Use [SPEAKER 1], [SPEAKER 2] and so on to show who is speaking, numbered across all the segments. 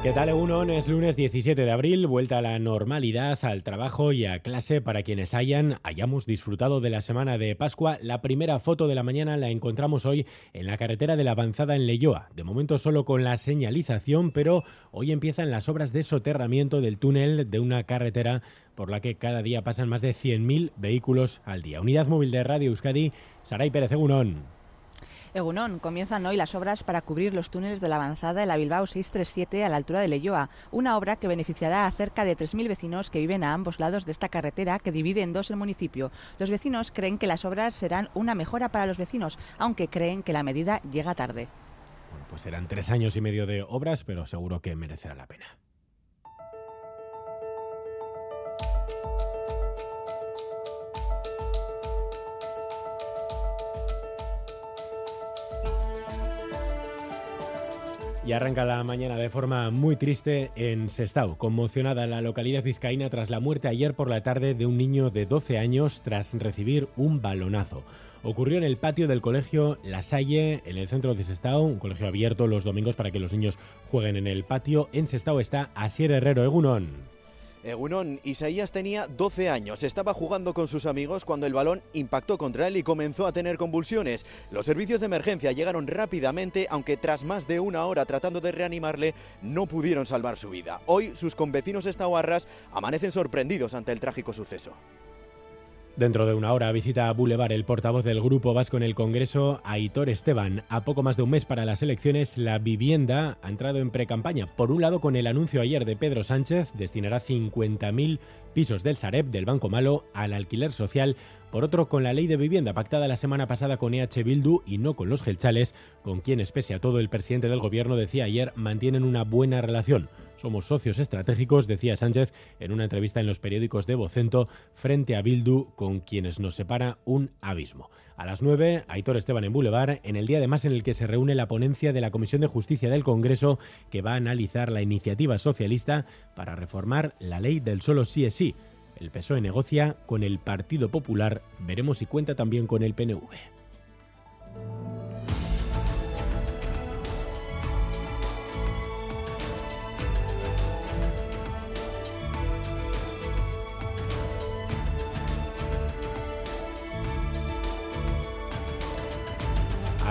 [SPEAKER 1] ¿Qué tal, Egunon? Es lunes 17 de abril, vuelta a la normalidad, al trabajo y a clase para quienes hayan, hayamos disfrutado de la semana de Pascua. La primera foto de la mañana la encontramos hoy en la carretera de la Avanzada en Leyoa. De momento solo con la señalización, pero hoy empiezan las obras de soterramiento del túnel de una carretera por la que cada día pasan más de 100.000 vehículos al día. Unidad móvil de Radio Euskadi, Saray Pérez Egunon.
[SPEAKER 2] Egunón, comienzan hoy las obras para cubrir los túneles de la avanzada de la Bilbao 637 a la altura de Leyoa, una obra que beneficiará a cerca de 3.000 vecinos que viven a ambos lados de esta carretera que divide en dos el municipio. Los vecinos creen que las obras serán una mejora para los vecinos, aunque creen que la medida llega tarde.
[SPEAKER 1] Bueno, pues serán tres años y medio de obras, pero seguro que merecerá la pena. Y arranca la mañana de forma muy triste en Sestao, conmocionada la localidad vizcaína tras la muerte ayer por la tarde de un niño de 12 años tras recibir un balonazo. Ocurrió en el patio del colegio La Salle, en el centro de Sestao, un colegio abierto los domingos para que los niños jueguen en el patio. En Sestao está Asier Herrero Egunon.
[SPEAKER 3] Egunon, Isaías tenía 12 años, estaba jugando con sus amigos cuando el balón impactó contra él y comenzó a tener convulsiones. Los servicios de emergencia llegaron rápidamente, aunque tras más de una hora tratando de reanimarle, no pudieron salvar su vida. Hoy sus convecinos estahuarras amanecen sorprendidos ante el trágico suceso.
[SPEAKER 1] Dentro de una hora visita a Boulevard el portavoz del Grupo Vasco en el Congreso, Aitor Esteban. A poco más de un mes para las elecciones, la vivienda ha entrado en precampaña. Por un lado, con el anuncio ayer de Pedro Sánchez, destinará 50.000 pisos del Sareb, del Banco Malo, al alquiler social por otro, con la ley de vivienda pactada la semana pasada con EH Bildu y no con los gelchales, con quienes, pese a todo, el presidente del gobierno decía ayer mantienen una buena relación. Somos socios estratégicos, decía Sánchez en una entrevista en los periódicos de Vocento, frente a Bildu, con quienes nos separa un abismo. A las 9, Aitor Esteban en Boulevard, en el día además en el que se reúne la ponencia de la Comisión de Justicia del Congreso, que va a analizar la iniciativa socialista para reformar la ley del solo sí es sí. El PSOE negocia con el Partido Popular, veremos si cuenta también con el PNV.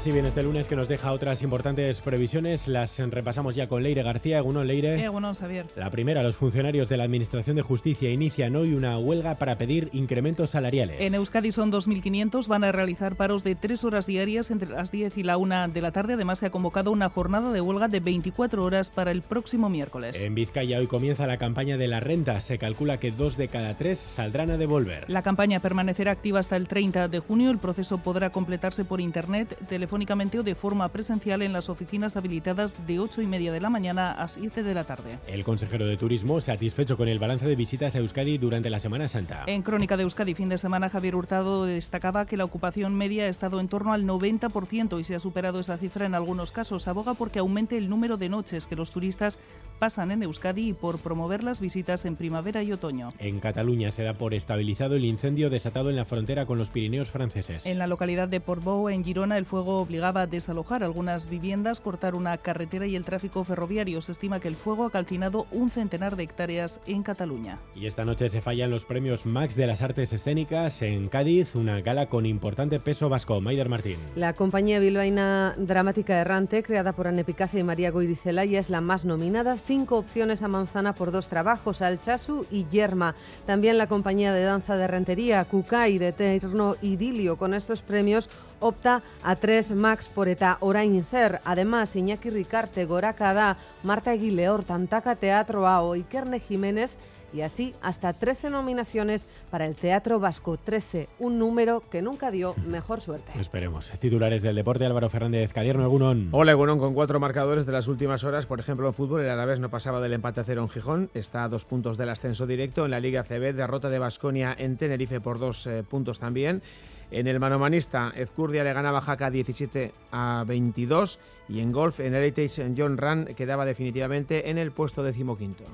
[SPEAKER 1] Así bien este lunes que nos deja otras importantes previsiones. Las repasamos ya con Leire García. Egunon, Leire.
[SPEAKER 4] Egunon, Xavier.
[SPEAKER 1] La primera, los funcionarios de la Administración de Justicia inician hoy una huelga para pedir incrementos salariales.
[SPEAKER 4] En Euskadi son 2.500. Van a realizar paros de tres horas diarias entre las 10 y la 1 de la tarde. Además, se ha convocado una jornada de huelga de 24 horas para el próximo miércoles.
[SPEAKER 1] En Vizcaya hoy comienza la campaña de la renta. Se calcula que dos de cada tres saldrán a devolver.
[SPEAKER 4] La campaña permanecerá activa hasta el 30 de junio. El proceso podrá completarse por internet, telefónicamente o de forma presencial en las oficinas habilitadas de 8 y media de la mañana a 7 de la tarde.
[SPEAKER 1] El consejero de Turismo satisfecho con el balance de visitas a Euskadi durante la Semana Santa.
[SPEAKER 4] En Crónica de Euskadi fin de semana, Javier Hurtado destacaba que la ocupación media ha estado en torno al 90% y se ha superado esa cifra en algunos casos. Aboga porque aumente el número de noches que los turistas pasan en Euskadi y por promover las visitas en primavera y otoño.
[SPEAKER 1] En Cataluña se da por estabilizado el incendio desatado en la frontera con los Pirineos franceses.
[SPEAKER 4] En la localidad de Portbou, en Girona, el fuego obligaba a desalojar algunas viviendas, cortar una carretera y el tráfico ferroviario. Se estima que el fuego ha calcinado un centenar de hectáreas en Cataluña.
[SPEAKER 1] Y esta noche se fallan los premios Max de las Artes Escénicas en Cádiz, una gala con importante peso vasco. Maider Martín.
[SPEAKER 5] La compañía bilbaína dramática errante, creada por Anne Picazo y María Goirizelaya, es la más nominada. Cinco opciones a manzana por dos trabajos, Alchasu y Yerma. También la compañía de danza de rentería, Kukai, de Eterno Idilio. Con estos premios opta a tres Max por eta orain zer. Además, Iñaki Ricarte, Gorakada, Marta Eguileor, Tantaka Teatro o Ikerne Jiménez y así hasta 13 nominaciones para el Teatro Vasco 13, un número que nunca dio mejor suerte.
[SPEAKER 1] Esperemos. Titulares del deporte, Álvaro Fernández Cadierno, Egunon.
[SPEAKER 6] Hola Egunon, con cuatro marcadores de las últimas horas, por ejemplo en fútbol, el Alavés no pasaba del empate a cero en Gijón, está a dos puntos del ascenso directo, en la Liga CB, derrota de Basconia en Tenerife por dos eh, puntos también. En el manomanista, Ezcurdia le ganaba Jaca 17 a 22 y en golf, en Heritage John Run quedaba definitivamente en el puesto decimoquinto.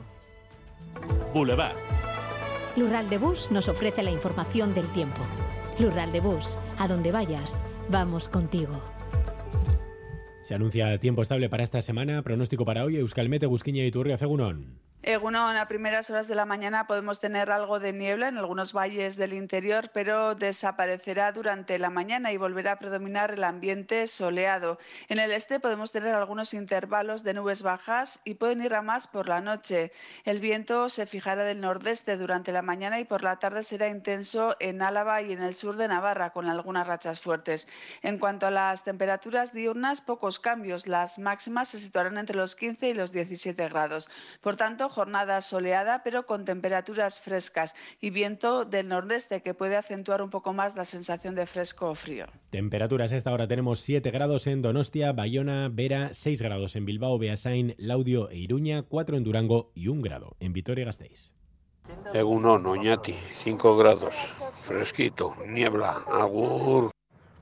[SPEAKER 7] Boulevard.
[SPEAKER 8] Lural de Bus nos ofrece la información del tiempo. Lural de Bus, a donde vayas, vamos contigo.
[SPEAKER 1] Se anuncia tiempo estable para esta semana. Pronóstico para hoy, Euskalmete, Busquiña y Turria, Segunón.
[SPEAKER 9] Egunon, a primeras horas de la mañana podemos tener algo de niebla en algunos valles del interior, pero desaparecerá durante la mañana y volverá a predominar el ambiente soleado. En el este podemos tener algunos intervalos de nubes bajas y pueden ir a más por la noche. El viento se fijará del nordeste durante la mañana y por la tarde será intenso en Álava y en el sur de Navarra, con algunas rachas fuertes. En cuanto a las temperaturas diurnas, pocos cambios. Las máximas se situarán entre los 15 y los 17 grados. Por tanto, jornada soleada, pero con temperaturas frescas y viento del nordeste que puede acentuar un poco más la sensación de fresco o frío.
[SPEAKER 1] Temperaturas a esta hora tenemos 7 grados en Donostia, Bayona, Vera, 6 grados en Bilbao, Beasain, Laudio e Iruña, 4 en Durango y 1 grado en Vitoria-Gasteiz.
[SPEAKER 10] Egunon, Oñati, 5 grados, fresquito, niebla, agur.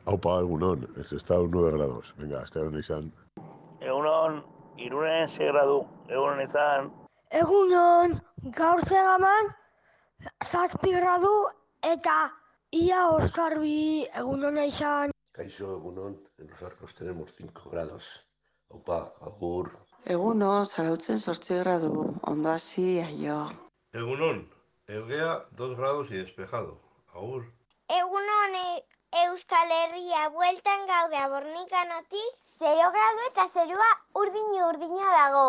[SPEAKER 11] Aupa, egunon, ez estado 9 grados. Venga, Esteban izan.
[SPEAKER 12] Egunon, irunen 6 gradu, egunon izan.
[SPEAKER 13] Egunon, gaur zegaman, zazpi gradu eta ia oskarbi egunona izan.
[SPEAKER 14] Kaixo, egunon, en los arcos tenemos 5 grados. Aupa, agur.
[SPEAKER 15] Egunon, zarautzen sortzi gradu, ondo hasi, aio.
[SPEAKER 16] Egunon, Eugea 2 grados y despejado. Agur.
[SPEAKER 17] Egunon, e Euskal Herria bueltan gaude abornikanotik, 0 gradu eta zerua urdina urdina dago.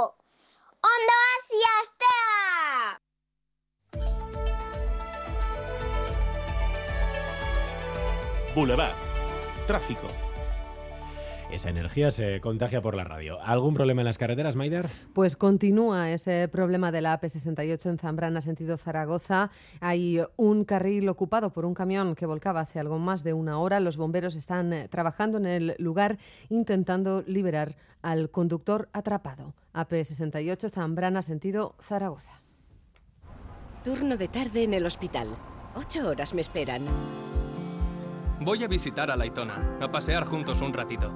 [SPEAKER 17] Ondo hasi astea!
[SPEAKER 7] Boulevard. Tráfico.
[SPEAKER 1] Esa energía se contagia por la radio. ¿Algún problema en las carreteras, Maider?
[SPEAKER 5] Pues continúa ese problema de la AP68 en Zambrana, sentido Zaragoza. Hay un carril ocupado por un camión que volcaba hace algo más de una hora. Los bomberos están eh, trabajando en el lugar intentando liberar al conductor atrapado. AP68 Zambrana, sentido Zaragoza.
[SPEAKER 18] Turno de tarde en el hospital. Ocho horas me esperan.
[SPEAKER 19] Voy a visitar a Laitona, a pasear juntos un ratito.